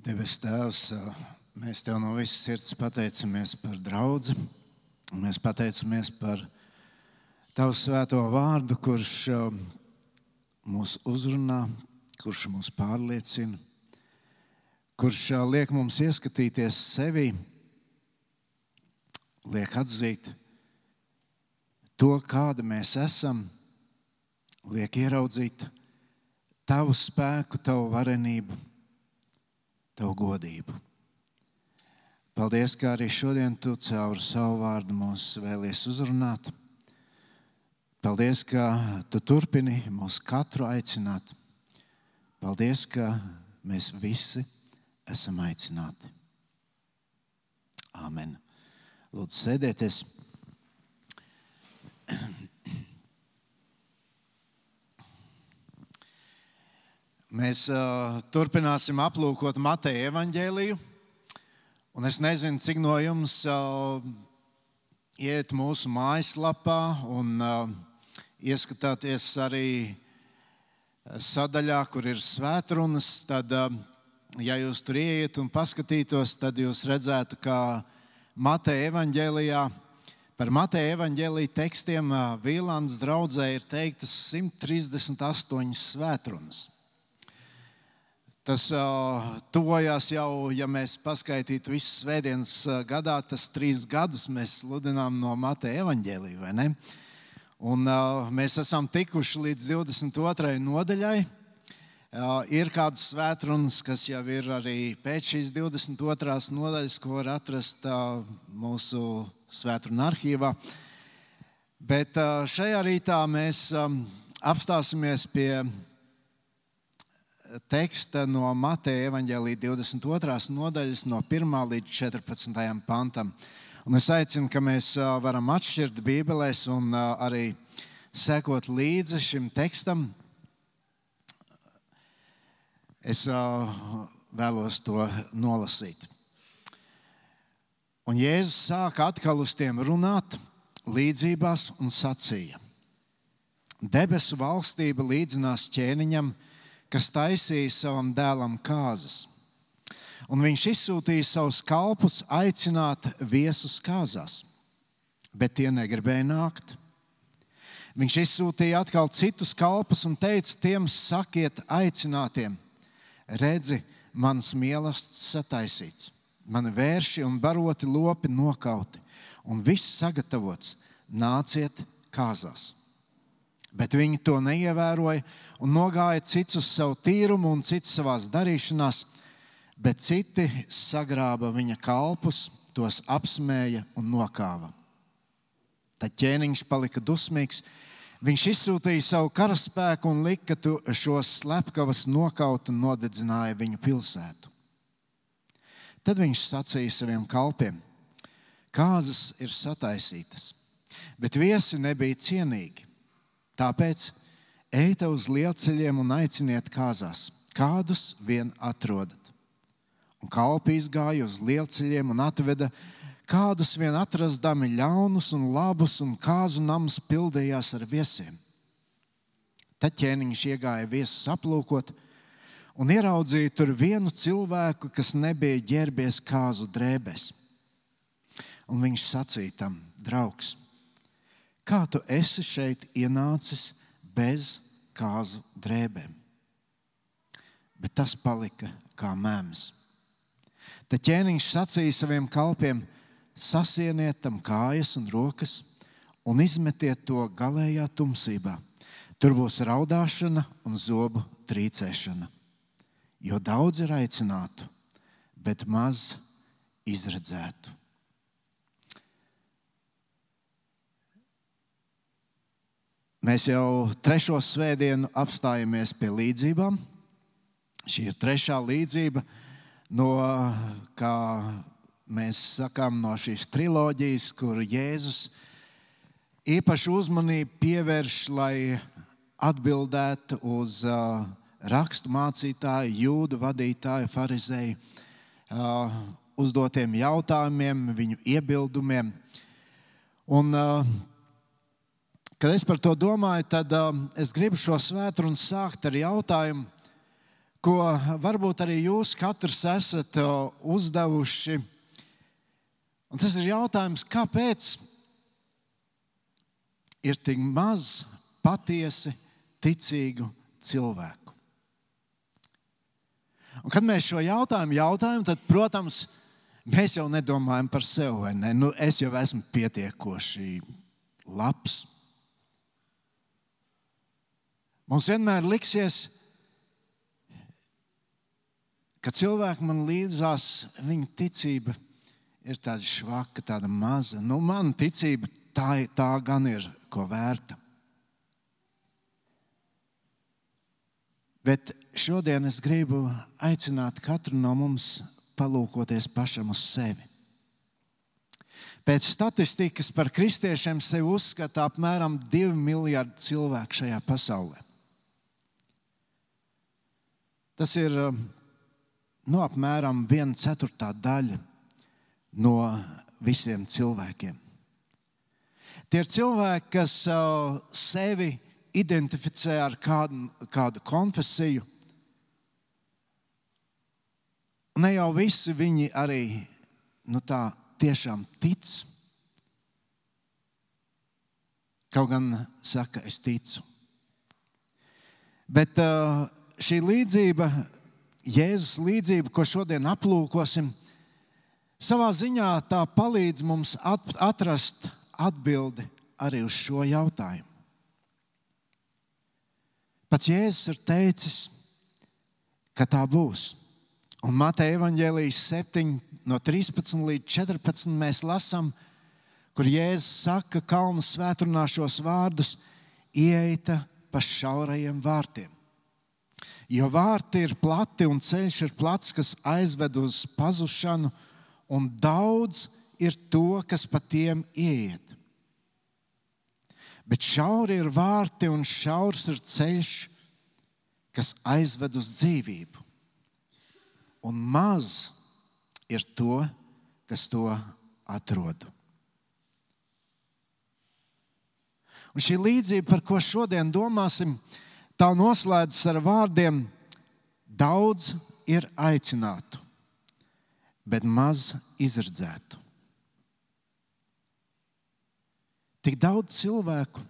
Debes Tēvs, mēs Tev no visas sirds pateicamies par draugu. Mēs pateicamies par Tavu svēto vārdu, kurš mūs uzrunā, kurš mūs pārliecina, kurš liek mums ieskatīties sevi, liek atzīt to, kāda mēs esam, liek ieraudzīt Tavu spēku, Tavu varenību Tavu godību. Paldies, ka arī šodien tu caur savu vārdu mūs vēlies uzrunāt. Paldies, ka tu turpini mūs katru aicināt. Paldies, ka mēs visi esam aicināti. Āmen. Lūdzu, sēdieties. Mēs uh, turpināsim aplūkot Mateja evaņģēliju. Un es nezinu, cik no jums uh, iet mūsu mājaslapā un uh, ieskatāties arī sadaļā, kur ir svētrunas. Tad, uh, ja jūs tur ieiet un paskatītos, tad jūs redzētu, ka Mateja evaņģēlijā par Mateja evaņģēlīja tekstiem uh, Vīlandes draudzē ir teiktas 138 svētrunas. Tas tuvojās jau, ja mēs paskaitītu visas svētdienas gadā, tas trīs gadus mēs sludinām no Mateja evaņģēlīja, vai ne? Un mēs esam tikuši līdz 22. nodaļai. Ir kādas svētrunas, kas jau ir arī pēc šīs 22. nodaļas, ko var atrast mūsu svētkrunu arhīvā. Bet šajā rītā mēs apstāsimies pie teksta no Mateja evaņģēlīja 22. nodaļas, no 1. līdz 14. pantam. Un es aicinu, ka mēs varam atšķirt Bībelēs un arī sekot līdzi šim tekstam. Es vēlos to nolasīt. Un Jēzus sāka atkal uz tiem runāt līdzībās un sacīja: Debesu valstība līdzinās ķēniņam, kas taisīja savam dēlam kāzas. Un viņš izsūtīja savus kalpus aicināt viesus kāzās, bet tie negribēja nākt. Viņš izsūtīja atkal citus kalpus un teica tiem: Sakiet, aicinātiem, redzi, mans mīlestības sataisīts, mani vērši un baroti lopi nokauti, un viss sagatavots, nāciet kāzās. Bet viņi to neievēroja un nogāja cits uz savu tīrumu un cits savā darīšanās, bet citi sagrāba viņa kalpus, tos apsmēja un nokāva. Tad ķēniņš palika dusmīgs. Viņš izsūtīja savu karaspēku un lika šos slepkavas nokaut un nodedzināja viņu pilsētu. Tad viņš sacīja saviem kalpiem: Kāzas ir sataisītas, bet viesi nebija cienīgi. Tāpēc ejiet uz lielceļiem un aiciniet kāzās, kādus vien atrodat. Un kalpi izgāja uz lielceļiem un atveda kādus vien atrastami ļaunus un labus, un kāzu nams pildījās ar viesiem. Tad ķēniņš iegāja viesus aplūkot un ieraudzīja tur vienu cilvēku, kas nebija ģērbies kāzu drēbēs. Un viņš sacīja tam, draugs, kā tu esi šeit ienācis bez kāzu drēbēm. Bet tas palika kā mēms. Tad ķēniņš sacīja saviem kalpiem: sasieniet tam kājas un rokas un izmetiet to galējā tumsībā. Tur būs raudāšana un zobu trīcēšana. Jo daudz ir aicinātu, bet maz izredzētu. Mēs jau trešo svētdienu apstājamies pie līdzībām. Šī ir trešā līdzība, no, kā mēs sakām, no šīs triloģijas, kur Jēzus īpašu uzmanību pievērš, lai atbildētu uz uh, rakstu mācītāju, jūdu vadītāju, farizēju uh, uzdotiem jautājumiem, viņu iebildumiem. Un, uh, Kad es par to domāju, tad um, es gribu šo svētdienu sākt ar jautājumu, ko varbūt arī jūs katrs esat uzdevuši. Un tas ir jautājums, kāpēc ir tik maz patiesi ticīgu cilvēku? Un, kad mēs šo jautājumu jautājam, tad, protams, mēs jau nedomājam par sevi. Ne? Nu, es jau esmu pietiekoši labs. Mums vienmēr liksies, ka cilvēki man līdzās, viņa ticība ir tāda švaka, tāda maza. Nu, man ticība tā, tā gan ir ko vērta. Bet šodien es gribu aicināt katru no mums palūkoties pašam uz sevi. Pēc statistikas par kristiešiem sevi uzskata apmēram 2 miljardi cilvēku šajā pasaulē. Tas ir nu, apmēram viena ceturtā daļa no visiem cilvēkiem. Tie ir cilvēki, kas sevi identificē ar kādu, kādu konfesiju. Ne jau visi viņi arī nu, tā tiešām tic. Kaut gan saka, es ticu. Bet šī līdzība Jēzus līdzība, ko šodien aplūkosim, savā ziņā tā palīdz mums atrast atbildi arī uz šo jautājumu. Pats Jēzus ir teicis, ka tā būs. Un Mateja evanģēlijas 7, no 13 līdz 14 mēs lasām, kur Jēzus saka, ka kalnu svētdienā šos vārdus ieeita pa šaurajiem vārtiem. Jo vārti ir plati un ceļš ir plats, kas aizved uz pazušanu, un daudz ir to, kas pa tiem ieiet. Bet šauri ir vārti un šaurs ir ceļš, kas aizved uz dzīvību. Un maz ir to, kas to atrod. Un šī līdzība, par ko šodien domāsim, ir Tā noslēdzas ar vārdiem: Daudz ir aicinātu, bet maz izredzētu. Tik daudz cilvēku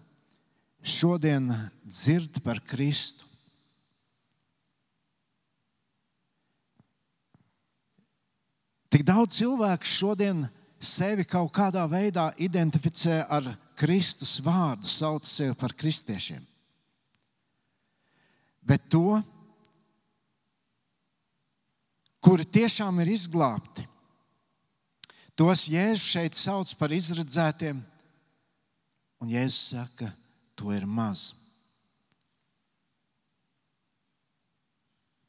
šodien dzird par Kristu. Tik daudz cilvēku šodien sevi kaut kādā veidā identificē ar Kristus vārdu, sauc sevi par kristiešiem bet to, kuri tiešām ir izglābti. Tos Jēzus šeit sauc par izredzētiem, un Jēzus saka, to ir maz.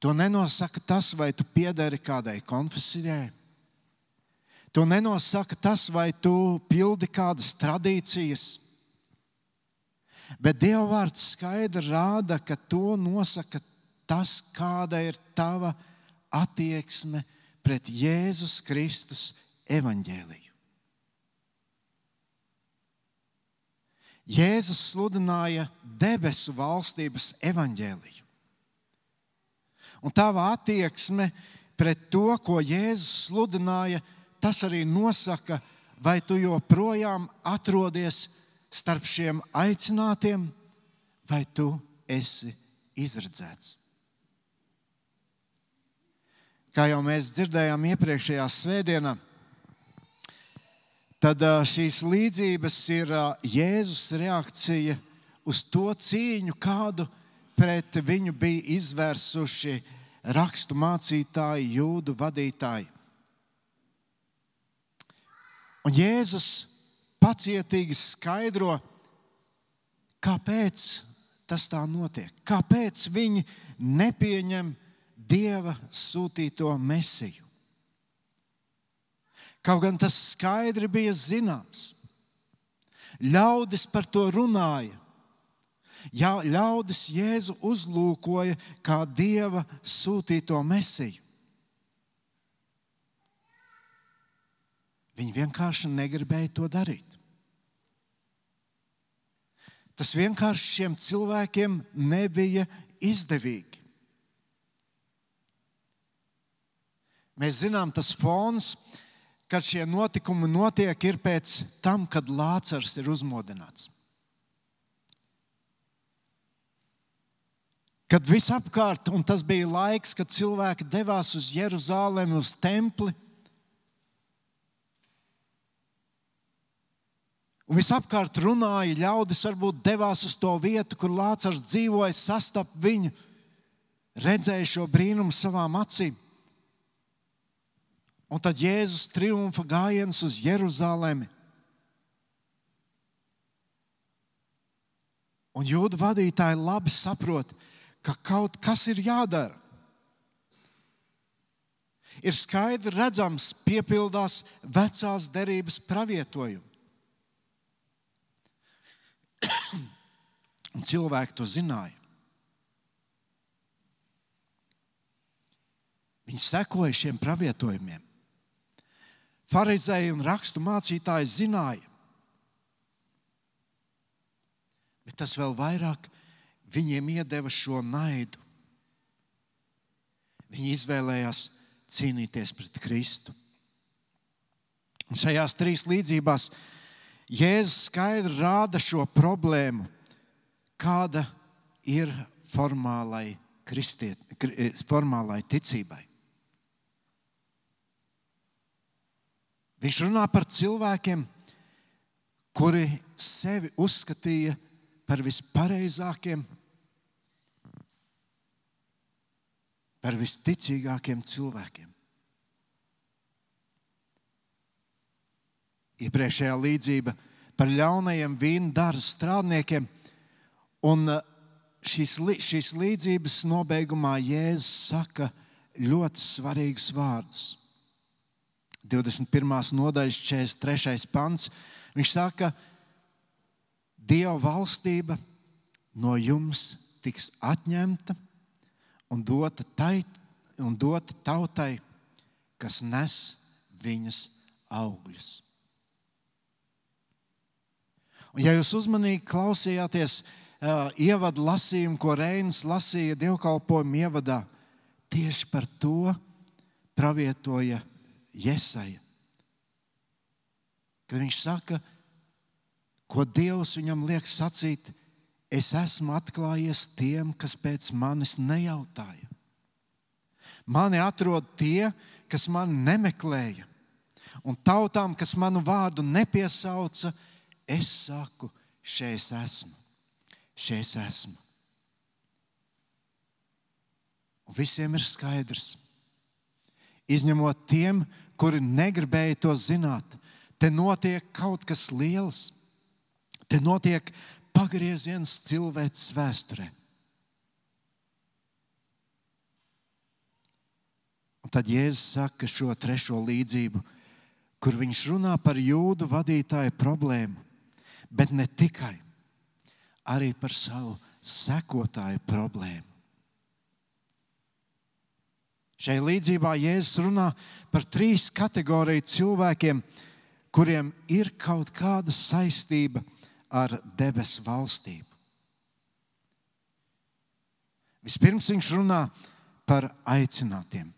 To nenosaka tas, vai tu piedari kādai konfesijai. To nenosaka tas, vai tu pildi kādas tradīcijas. Bet Dieva vārds skaidri rāda, ka to nosaka tas, kāda ir tava attieksme pret Jēzus Kristus evaņģēliju. Jēzus sludināja debesu valstības evaņģēliju. Un tava attieksme pret to, ko Jēzus sludināja, tas arī nosaka, vai tu joprojām atrodies starp šiem aicinātiem, vai tu esi izredzēts? Kā jau mēs dzirdējām iepriekšējā svētdienā, tad šīs līdzības ir Jēzus reakcija uz to cīņu, kādu pret viņu bija izvērsuši rakstu mācītāji, jūdu vadītāji. Un Jēzus pacietīgi skaidro, kāpēc tas tā notiek. Kāpēc viņi nepieņem Dieva sūtīto mesiju? Kaut gan tas skaidri bija zināms. Ļaudis par to runāja. Jā, ļaudis Jēzu uzlūkoja kā Dieva sūtīto mesiju. Viņi vienkārši negribēja to darīt. Tas vienkārši šiem cilvēkiem nebija izdevīgi. Mēs zinām, tas fons, kad šie notikumi notiek, ir pēc tam, kad Lācars ir uzmodināts. Kad visapkārt, un tas bija laiks, kad cilvēki devās uz Jeruzalemi, uz templi, Un visapkārt runāja, ļaudis varbūt devās uz to vietu, kur Lācis dzīvoja, sastap viņu, redzēja šo brīnumu savām acīm. Un tad Jēzus triumfa gājiens uz Jeruzalemi. Un jūda vadītāji labi saprot, ka kaut kas ir jādara. Ir skaidri redzams, piepildās vecās derības pravietojumi. Un cilvēki to zināja. Viņi sekoja šiem pravietojumiem. Pharizēji un rakstu mācītāji zināja, bet tas vēl vairāk viņiem iedeva šo naidu. Viņi izvēlējās cīnīties pret Kristu. Un šajās trīs līdzībās Jēzus skaidri rāda šo problēmu, kāda ir formālai, kristiet, eh, formālai ticībai. Viņš runā par cilvēkiem, kuri sevi uzskatīja par vispareizākiem, par visticīgākiem cilvēkiem. Iepriekšējā līdzība par ļaunajiem vīnu dārza strādniekiem. Un uh, šīs, šīs līdzības nobeigumā Jēzus saka ļoti svarīgus vārdus. 21. nodaļas 43. pants. Viņš saka, Dieva valstība no jums tiks atņemta un dota, tai, un dota tautai, kas nes viņas augļus. Ja jūs uzmanīgi klausījāties uh, ievadu lasījumu, ko Reinas lasīja dievkalpojumu ievadā, tieši par to pravietoja Jesaja. Kad viņš saka, ko Dievs viņam liek sacīt, es esmu atklājies tiem, kas pēc manis nejautāja. Mani atrod tie, kas mani nemeklēja, un tautām, kas manu vārdu nepiesauca, Es saku, šeit esmu, šeit esmu. Un visiem ir skaidrs, izņemot tiem, kuri negribēja to zināt, te notiek kaut kas liels, te notiek pagrieziens cilvēces vēsturē. Un tad Jēzus saka šo trešo līdzību, kur viņš runā par jūdu vadītāju problēmu bet ne tikai, arī par savu sekotāju problēmu. Šai līdzībā Jēzus runā par trīs kategoriju cilvēkiem, kuriem ir kaut kāda saistība ar debesu valstību. Vispirms viņš runā par aicinātiem.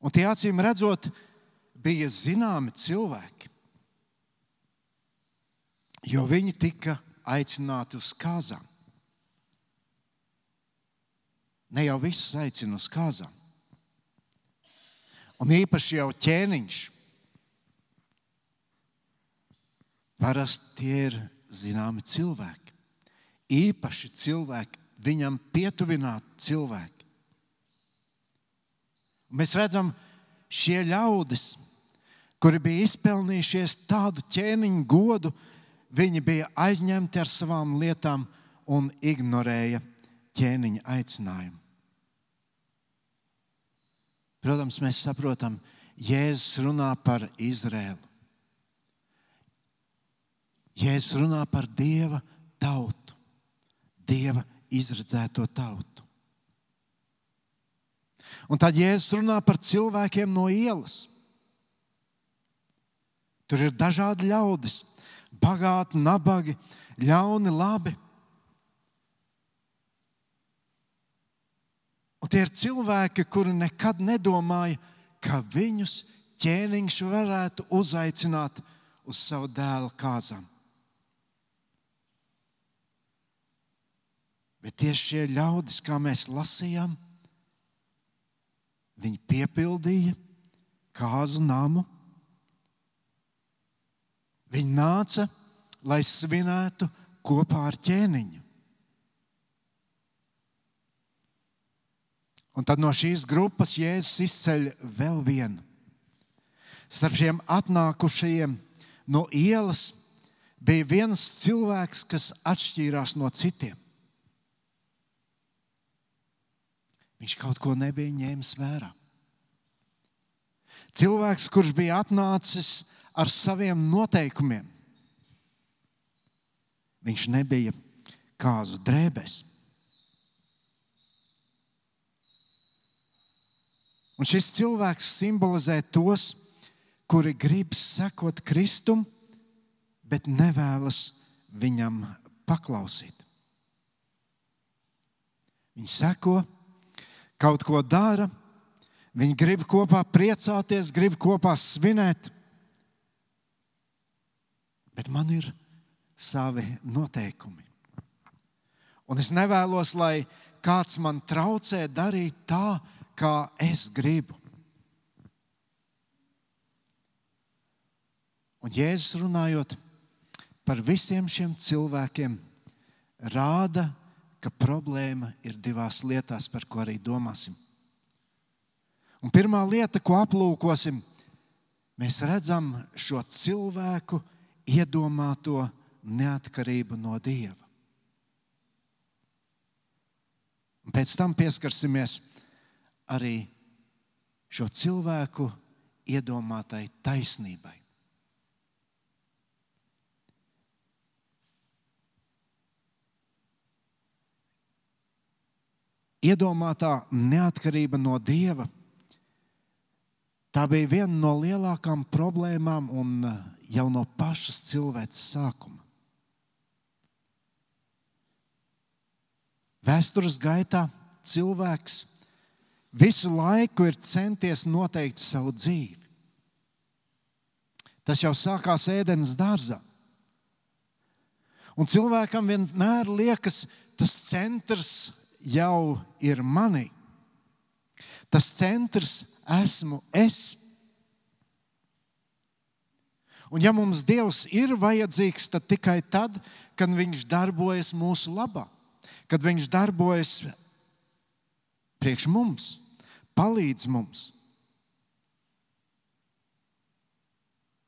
Un tie acīm redzot, bija zināmi cilvēki jo viņi tika aicināti uz kāzām. Ne jau visus aicina uz kāzām. Un īpaši jau ķēniņš. Parasti tie ir zināmi cilvēki. Īpaši cilvēki, viņam pietuvināti cilvēki. Un mēs redzam, šie ļaudis, kuri bija izpelnījušies tādu ķēniņu godu, Viņi bija aizņemti ar savām lietām un ignorēja ķēniņa aicinājumu. Protams, mēs saprotam, Jēzus runā par Izrēlu. Jēzus runā par Dieva tautu, Dieva izredzēto tautu. Un tad Jēzus runā par cilvēkiem no ielas. Tur ir dažādi ļaudis, bagāti, nabagi, ļauni, labi. Un tie ir cilvēki, kuri nekad nedomāja, ka viņus ķēniņš varētu uzaicināt uz savu dēla kāzām. Bet tieši šie ļaudis, kā mēs lasījām, viņi piepildīja kāzu namu. Viņi nāca, lai svinētu kopā ar ķēniņu. Un tad no šīs grupas Jēzus izceļ vēl vienu. Starp šiem atnākušajiem no ielas bija viens cilvēks, kas atšķīrās no citiem. Viņš kaut ko nebija ņēmis vērā. Cilvēks, kurš bija atnācis ar saviem noteikumiem, viņš nebija kāzu drēbēs. Un šis cilvēks simbolizē tos, kuri grib sekot Kristum, bet nevēlas viņam paklausīt. Viņi seko, kaut ko dara, viņi grib kopā priecāties, grib kopā svinēt. Bet man ir savi noteikumi. Un es nevēlos, lai kāds man traucē darīt tā, kā es gribu. Un Jēzus runājot par visiem šiem cilvēkiem, rāda, ka problēma ir divās lietās, par ko arī domāsim. Un pirmā lieta, ko aplūkosim, mēs redzam šo cilvēku iedomāto neatkarību no Dieva. Un pēc tam pieskarsimies arī šo cilvēku iedomātai taisnībai. Iedomātā neatkarība no dieva. Tā bija viena no lielākām problēmām un jau no pašas cilvēces sākuma. Vēstures gaitā cilvēks visu laiku ir centies noteikt savu dzīvi. Tas jau sākās ēdienas dārzā. Un cilvēkam vienmēr liekas, tas centrs jau ir manī. Tas centrs esmu es. Un ja mums Dievs ir vajadzīgs, tad tikai tad, kad Viņš darbojas mūsu labā, kad Viņš darbojas priekš mums, palīdz mums.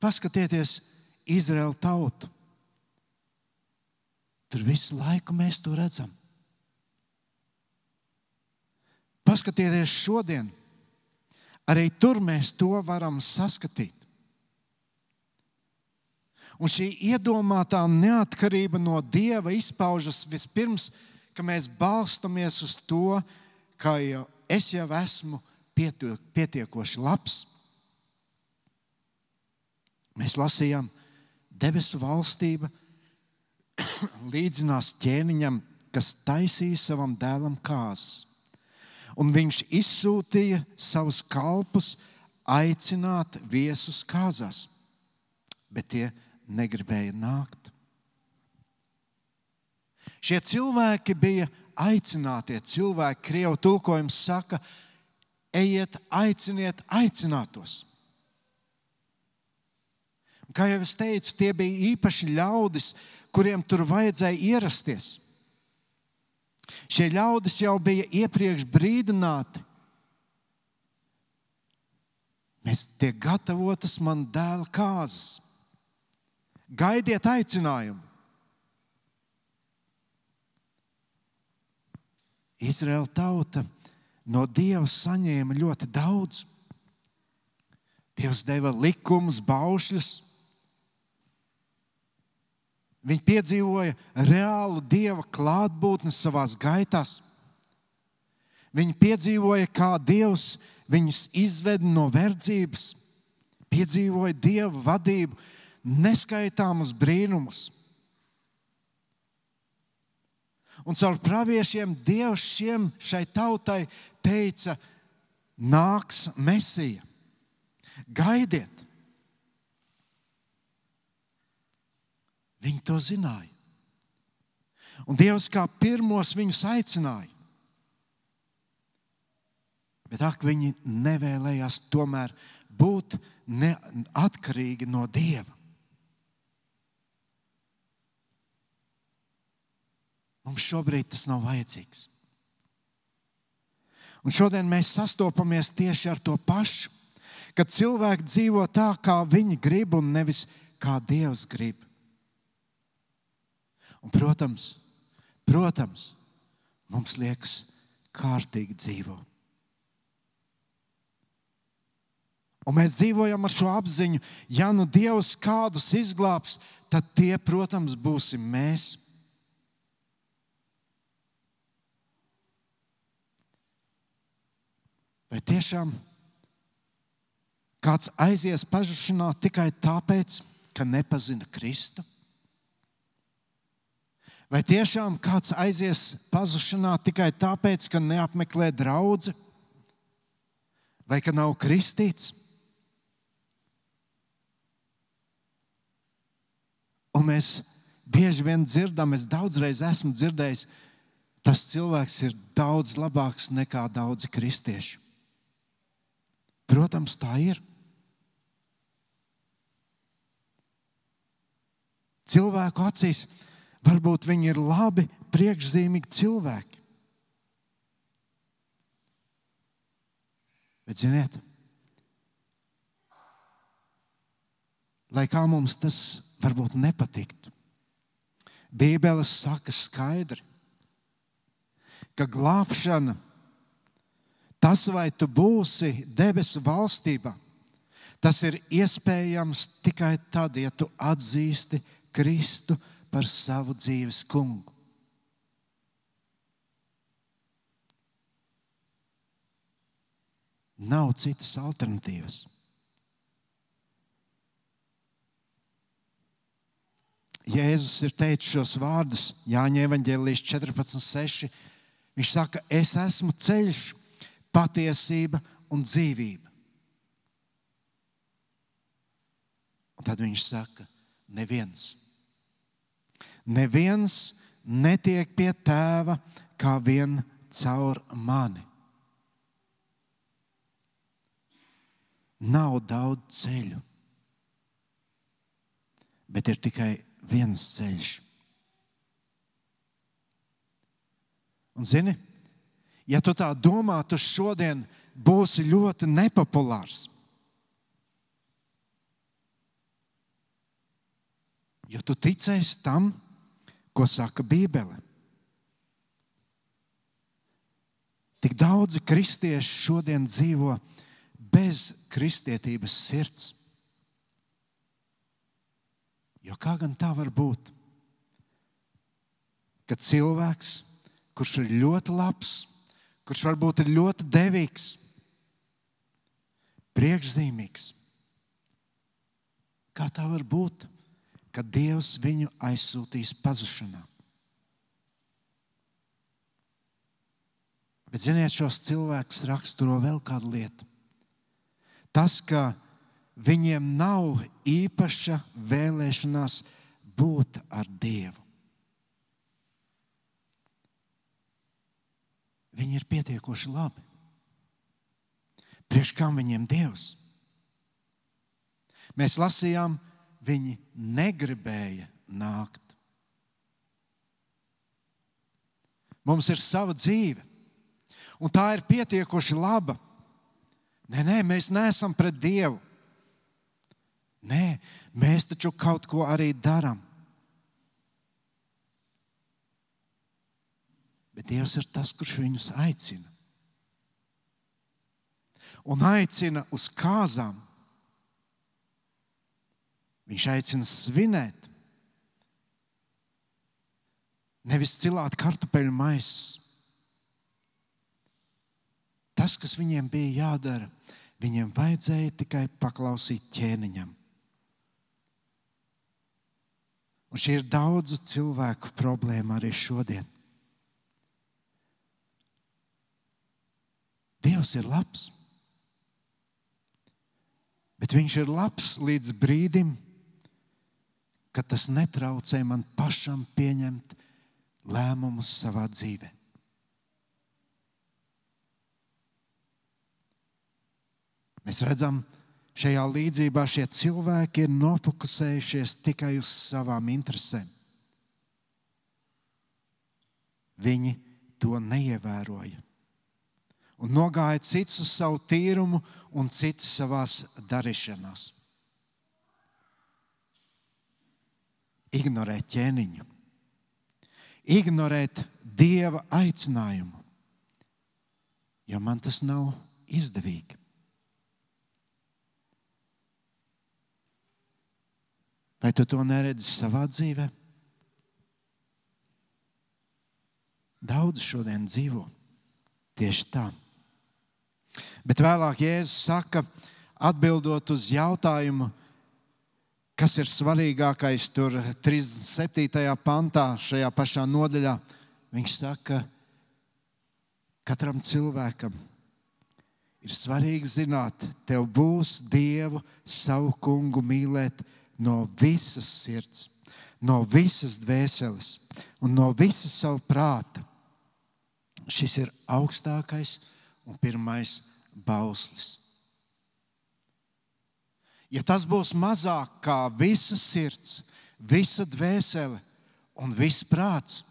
Paskatieties, Izraēla tautu. Tur visu laiku mēs to redzam. Paskatieties šodien, arī tur mēs to varam saskatīt. Un šī iedomātā neatkarība no Dieva izpaužas vispirms, ka mēs balstamies uz to, ka es jau esmu pietiekoši labs. Mēs lasījām, debesu valstība līdzinās ķēniņam, kas taisīja savam dēlam kāzas. Un viņš izsūtīja savus kalpus aicināt viesus kāzās, bet tie negribēja nākt. Šie cilvēki bija aicinātie cilvēki, krievu tulkojums saka, ejiet, aiciniet, aicinātos. Kā jau es teicu, tie bija īpaši ļaudis, kuriem tur vajadzēja ierasties. Šie ļaudis jau bija iepriekš brīdināti. Mēs tiek gatavotas man dēla kāzas. Gaidiet aicinājumu. Izraēla tauta no Dieva saņēma ļoti daudz. Dievs deva likumus, baušļus. Viņi piedzīvoja reālu Dieva klātbūtni savā gaitās. Viņi piedzīvoja, kā Dievs viņus izved no verdzības, piedzīvoja Dieva vadību, neskaitāmus brīnumus. Un caur praviešiem Dievs šiem, šai tautai teica, nāks mesija. Gaidiet! Viņi to zināja. Un Dievs kā pirmos viņus aicināja. Bet ak, viņi nevēlējās tomēr būt atkarīgi no Dieva. Mums šobrīd tas nav vajadzīgs. Un šodien mēs sastopamies tieši ar to pašu, kad cilvēki dzīvo tā, kā viņi grib, un nevis kā Dievs grib. Un, protams, protams, mums liekas, kārtīgi dzīvot. Un mēs dzīvojam ar šo apziņu, ja nu Dievs kādus izglābs, tad tie, protams, būsim mēs. Vai tiešām kāds aizies pazušanā tikai tāpēc, ka nepazina Kristu? Vai tiešām kāds aizies pazušanā tikai tāpēc, ka neapmeklē draugu vai ka nav kristīts? Un mēs bieži vien dzirdam, es daudzreiz esmu dzirdējis, tas cilvēks ir daudz labāks nekā daudzi kristieši. Protams, tā ir. Cilvēku acīs varbūt viņi ir labi, priekšzīmīgi cilvēki. Bet, ziniet, lai kā mums tas varbūt nepatiktu, Bībele saka skaidri, ka glābšana Tas, vai tu būsi debesu valstībā, tas ir iespējams tikai tad, ja tu atzīsti Kristu par savu dzīves kungu. Nav citas alternatīvas. Jēzus ir teicis šos vārdus Jāņa Evanģēlijas 14.6. Viņš saka, es esmu ceļš, patiesība un dzīvība. Un tad viņš saka, neviens. Neviens netiek pie tēva kā vien caur mani. Nav daudz ceļu, bet ir tikai viens ceļš. Un zini, ja tu tā domā, tu šodien būsi ļoti nepopulārs. Jo tu ticēsi tam, ko saka Bībele. Tik daudzi kristieši šodien dzīvo bez kristietības sirds. Jo kā gan tā var būt? Kad cilvēks, kurš ir ļoti labs, kurš varbūt ir ļoti devīgs, priekšzīmīgs. Kā tā var būt, ka Dievs viņu aizsūtīs pazušanā? Bet, ziniet, šos cilvēkus raksturo vēl kāda lieta. Tas, ka viņiem nav īpaša vēlēšanās būt ar Dievu. Viņi ir pietiekoši labi. Priekš kam viņiem Dievs? Mēs lasījām, viņi negribēja nākt. Mums ir sava dzīve, un tā ir pietiekoši laba. Nē, nē, mēs neesam pret Dievu. Nē, mēs taču kaut ko arī darām. Bet Dievs ir tas, kurš viņus aicina. Un aicina uz kāzām. Viņš aicina svinēt. Nevis cilāt kartupeļu maisu. Tas, kas viņiem bija jādara, viņiem vajadzēja tikai paklausīt ķēniņam. Un šī ir daudzu cilvēku problēma arī šodien. Dievs ir labs, bet Viņš ir labs līdz brīdim, kad tas netraucē man pašam pieņemt lēmumus savā dzīvē. Mēs redzam, šajā līdzībā šie cilvēki ir nofokusējušies tikai uz savām interesēm. Viņi to neievēroja. Un nogāja cits uz savu tīrumu un cits savā darīšanās. Ignorēt ķēniņu, ignorēt dieva aicinājumu, jo man tas nav izdevīgi. Vai tu to neredzi savā dzīvēm? Daudz šodien dzīvo tieši tā. Bet vēlāk Jēzus saka, atbildot uz jautājumu, kas ir svarīgākais, tur 37. pantā, šajā pašā nodaļā, viņš saka, katram cilvēkam ir svarīgi zināt, tev būs Dievu, savu kungu mīlēt no visas sirds, no visas dvēseles un no visas savu prāta Šis ir augstākais un pirmais bauslis. Ja tas būs mazāk kā visa sirds, visa dvēsele un viss prāts,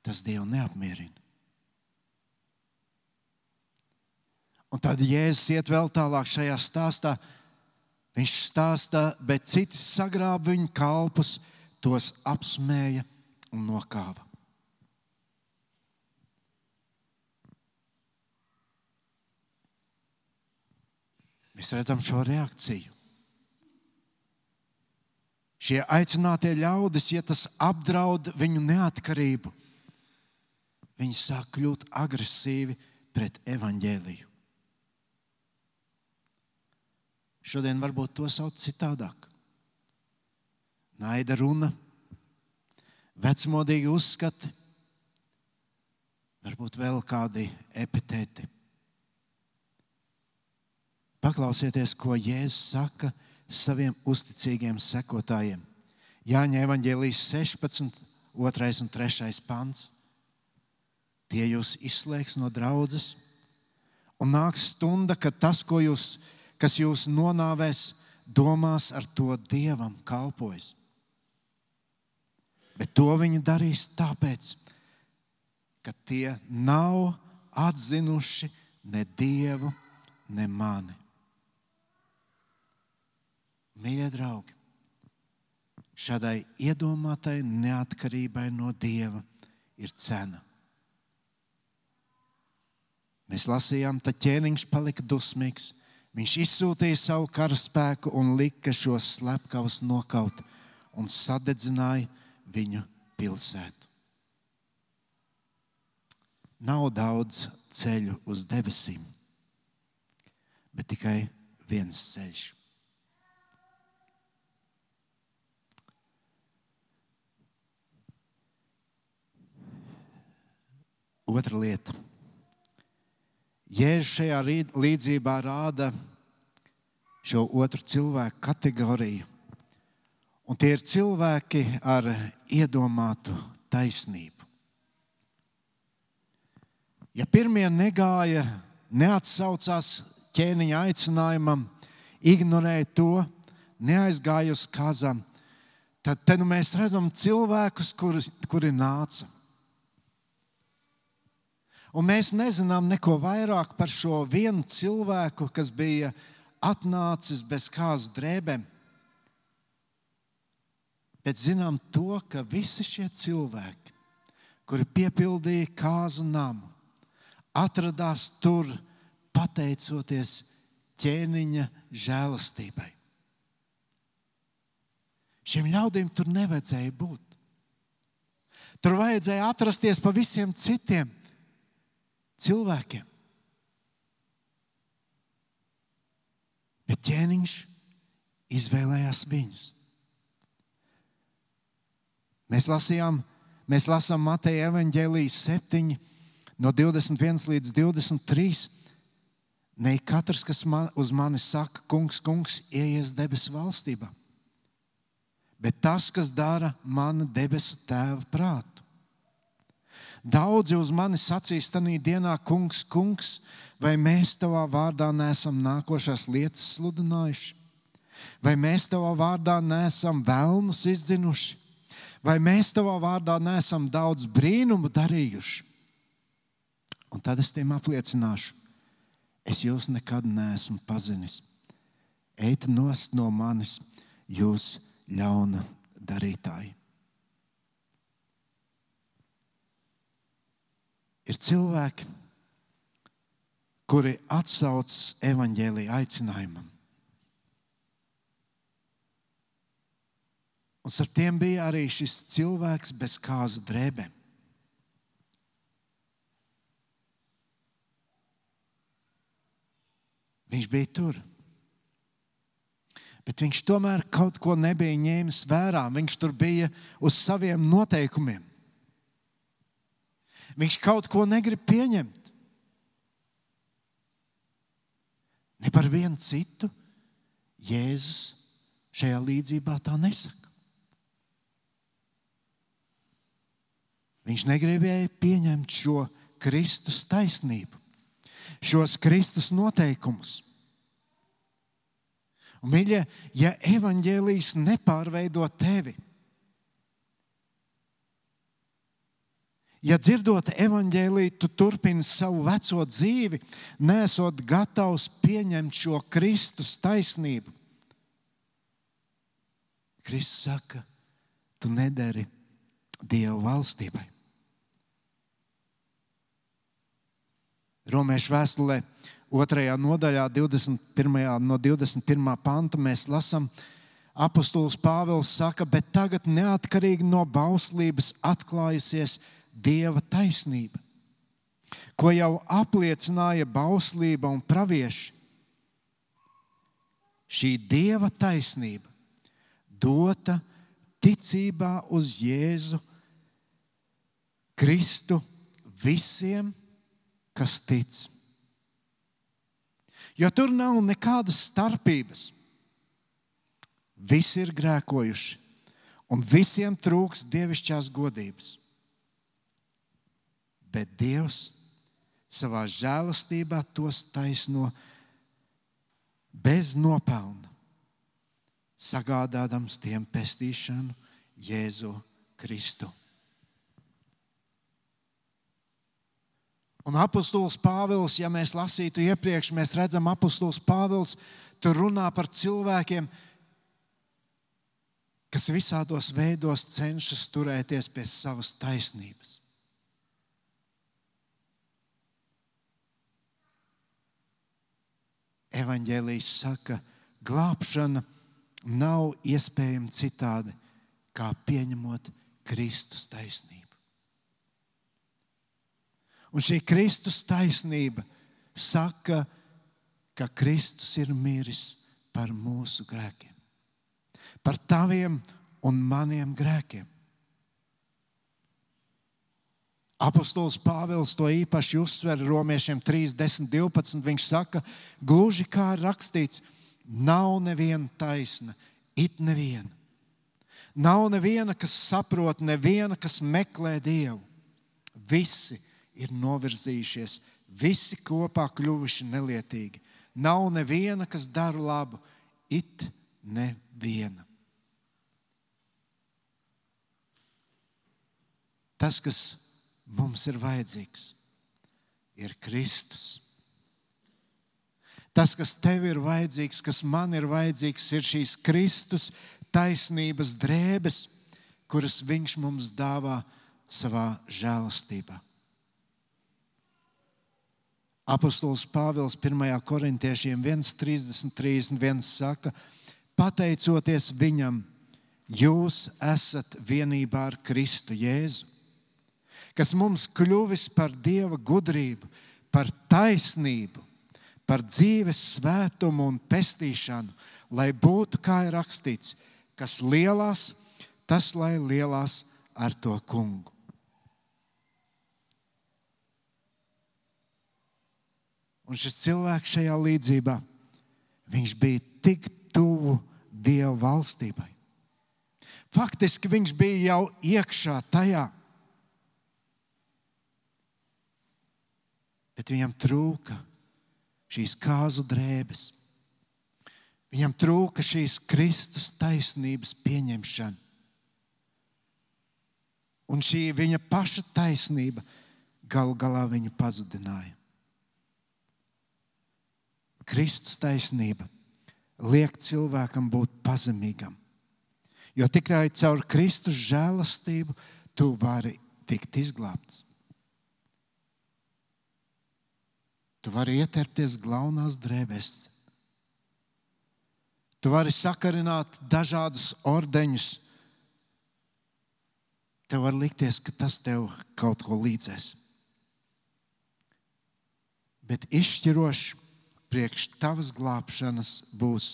tas Dievu neapmierina. Un tad Jēzus iet vēl tālāk šajā stāstā. Viņš stāsta, bet citi sagrāba viņa kalpus, tos apsmēja un nokāva. Mēs redzam šo reakciju. Šie aicinātie ļaudis, ja tas apdraud viņu neatkarību, viņi sāk kļūt agresīvi pret evaņģēliju. Šodien varbūt to sauc citādāk. Naida runa vecmodīgi uzskati, varbūt vēl kādi epitēti. Paklausieties, ko Jēzus saka saviem uzticīgiem sekotājiem. Jāņa evanģēlijas 16, 2 un 3 pants. Tie jūs izslēgs no draudzes, un nāks stunda, kad tas, jūs, kas jūs nonāvēs, domās ar to dievam kalpojas. Bet to viņi darīs tāpēc, ka tie nav atzinuši ne dievu, ne mani. Mīļie draugi, šādai iedomātai neatkarībai no dieva ir cena. Mēs lasījām, ka ķēniņš palika dusmīgs. Viņš izsūtīja savu karaspēku un lika šos slepkavus nokaut un sadedzināja viņu pilsētu. Nav daudz ceļu uz debesīm, bet tikai viens ceļš. Otra lieta. Jēzus šajā līdzībā rāda šo otru cilvēku kategoriju Un tie ir cilvēki ar iedomātu taisnību. Ja pirmie negāja, neatsaucās ķēniņa aicinājumam, ignorēja to, neaizgāja uz kazam, tad te nu mēs redzam cilvēkus, kuri, kuri nāca. Un mēs nezinām neko vairāk par šo vienu cilvēku, kas bija atnācis bez kāzu drēbēm bet zinām to, ka visi šie cilvēki, kuri piepildīja kāzu namu, atradās tur pateicoties ķēniņa žēlastībai. Šiem ļaudīm tur nevajadzēja būt. Tur vajadzēja atrasties pa visiem citiem cilvēkiem. Bet ķēniņš izvēlējās viņus. Mēs lasījām, mēs lasām Mateja evaņģēlijas 7, no 21 līdz 23. Ne katrs, kas man, uz mani saka, kungs, kungs, ieies debesu valstībā, bet tas, kas dara mana debesu tēva prātu. Daudzi uz mani sacīs tajā dienā, kungs, kungs, vai mēs tavā vārdā neesam nākošās lietas sludinājuši? Vai mēs tavā vārdā neesam vēlnus izdzinuši? Vai mēs tavā vārdā neesam daudz brīnumu darījuši? Un tad es tiem apliecināšu, es jūs nekad neesmu pazinis. Ejiet nost no manis, jūs ļauna darītāji. Ir cilvēki, kuri atsaucas evaņģēlīja aicinājumam. Un ar tiem bija arī šis cilvēks bez kāzu drēbēm. Viņš bija tur. Bet viņš tomēr kaut ko nebija ņēmis vērā. Viņš tur bija uz saviem noteikumiem. Viņš kaut ko negrib pieņemt. Ne par vienu citu Jēzus šajā līdzībā tā nesaka. Viņš negribēja pieņemt šo Kristus taisnību, šos Kristus noteikumus. Un, mīļie, ja evaņģēlijas nepārveido tevi, ja dzirdot evaņģēlīju, tu turpini savu veco dzīvi, nesot gatavs pieņemt šo Kristus taisnību, Kristus saka, tu nedari Dieva valstībai. Romiešu vēstulē, 2. nodaļā, 21. no 21. panta mēs lasām, apustulis Pāvils saka, bet tagad neatkarīgi no bauslības atklājusies Dieva taisnība, ko jau apliecināja bauslība un pravieši. Šī Dieva taisnība dota ticībā uz Jēzu Kristu visiem, kas tic. Jo tur nav nekādas starpības. Visi ir grēkojuši, un visiem trūks dievišķās godības. Bet Dievs savā žēlastībā tos taisno bez nopelna, sagādādams tiem pestīšanu Jēzu Kristu. Un apustulis Pāvils, ja mēs lasītu iepriekš, mēs redzam, apustulis Pāvils tur runā par cilvēkiem, kas visādos veidos cenšas turēties pie savas taisnības. Evangelijas saka, glābšana nav iespējama citādi, kā pieņemot Kristus taisnību. Un šī Kristus taisnība saka, ka Kristus ir miris par mūsu grēkiem, par taviem un maniem grēkiem. Apostols Pāvils to īpaši uzsver romiešiem 3, 10, 12. Viņš saka, gluži kā rakstīts, nav neviena taisna, it neviena. Nav neviena, kas saprot, neviena, kas meklē Dievu. Visi ir novirzījušies, visi kopā kļuvuši nelietīgi. Nav neviena, kas dara labu, it neviena. Tas, kas mums ir vajadzīgs, ir Kristus. Tas, kas tev ir vajadzīgs, kas man ir vajadzīgs, ir šīs Kristus taisnības drēbes, kuras Viņš mums dāvā savā žēlastībā. Apostols Pāvils 1. korintiešiem 1,33 saka, pateicoties viņam, jūs esat vienībā ar Kristu Jēzu, kas mums kļuvis par Dieva gudrību, par taisnību, par dzīves svētumu un pestīšanu, lai būtu, kā ir rakstīts, kas lielās, tas lai lielās ar to kungu. Un šis cilvēks šajā līdzībā, viņš bija tik tuvu Dieva valstībai. Faktiski viņš bija jau iekšā tajā. Bet viņam trūka šīs kāzu drēbes. Viņam trūka šīs Kristus taisnības pieņemšana. Un šī viņa paša taisnība galu galā viņu pazudināja. Kristus taisnība liek cilvēkam būt pazemīgam. Jo tikai caur Kristus žēlastību tu vari tikt izglābts. Tu vari ietērpties glaunās drēbēs. Tu vari sakarināt dažādus ordeņus. Tev var likties, ka tas tev kaut ko līdzēs. Bet izšķiroši priekš tavas glābšanas būs,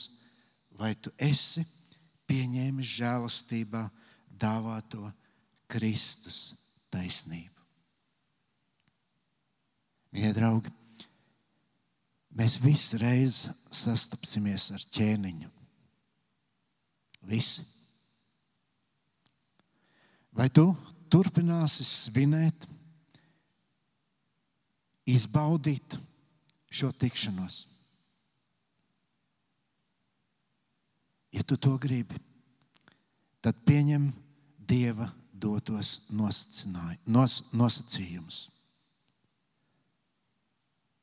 vai tu esi pieņēmis žēlastībā dāvāto Kristus taisnību. Mīļie draugi, mēs visi reiz sastapsimies ar ķēniņu. Visi. Vai tu turpināsi svinēt, izbaudīt šo tikšanos? Ja tu to gribi, tad pieņem Dieva dotos nos, nosacījumus.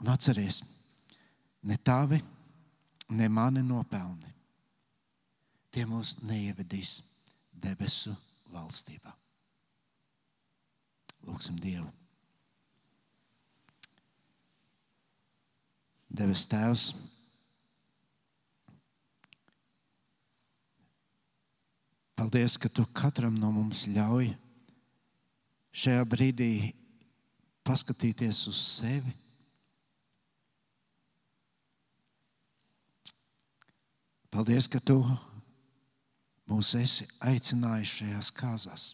Un atceries, ne tavi, ne mani nopelni. Tie mūs neievedīs debesu valstībā. Lūksim Dievu. Debes Tēvs, paldies, ka Tu katram no mums ļauj šajā brīdī paskatīties uz sevi. Paldies, ka Tu mūs esi aicinājis šajās kāzās.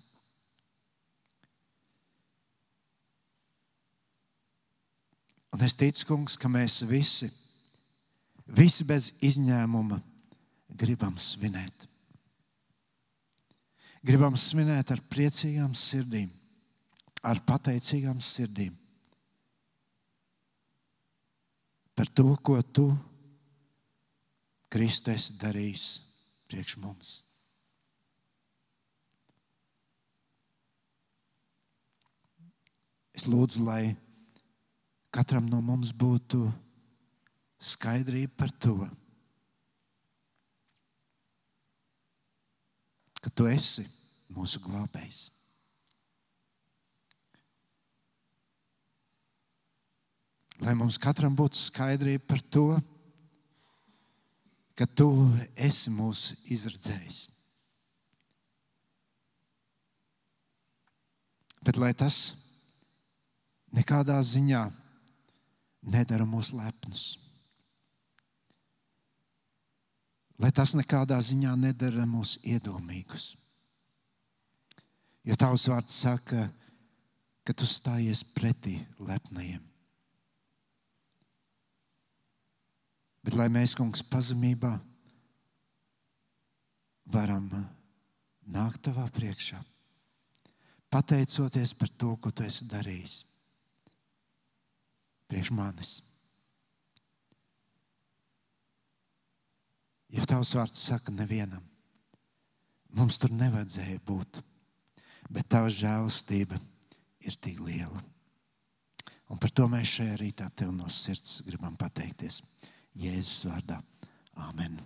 Un es ticu, kungs, ka mēs visi, visi bez izņēmuma, gribam svinēt. Gribam svinēt ar priecīgām sirdīm, ar pateicīgām sirdīm par to, ko tu, Kristu, esi darījis priekš mums. Es lūdzu, lai katram no mums būtu skaidrība par to, ka tu esi mūsu glābējs. Lai mums katram būtu skaidrība par to, ka tu esi mūsu izredzējis. Bet lai tas nekādā ziņā nedara mūs lepnus. Lai tas nekādā ziņā nedara mūs iedomīgus. Jo tavs vārds saka, ka tu stājies pretī lepnajiem. Bet lai mēs, kungs, pazemībā varam nākt tavā priekšā, pateicoties par to, ko tu esi darījis priekš manis. Ja tavs vārds saka, nevienam, mums tur nevajadzēja būt, bet tava žēlastība ir tik liela. Un par to mēs šajā rītā tev no sirds gribam pateikties. Jēzus vārdā. Āmen!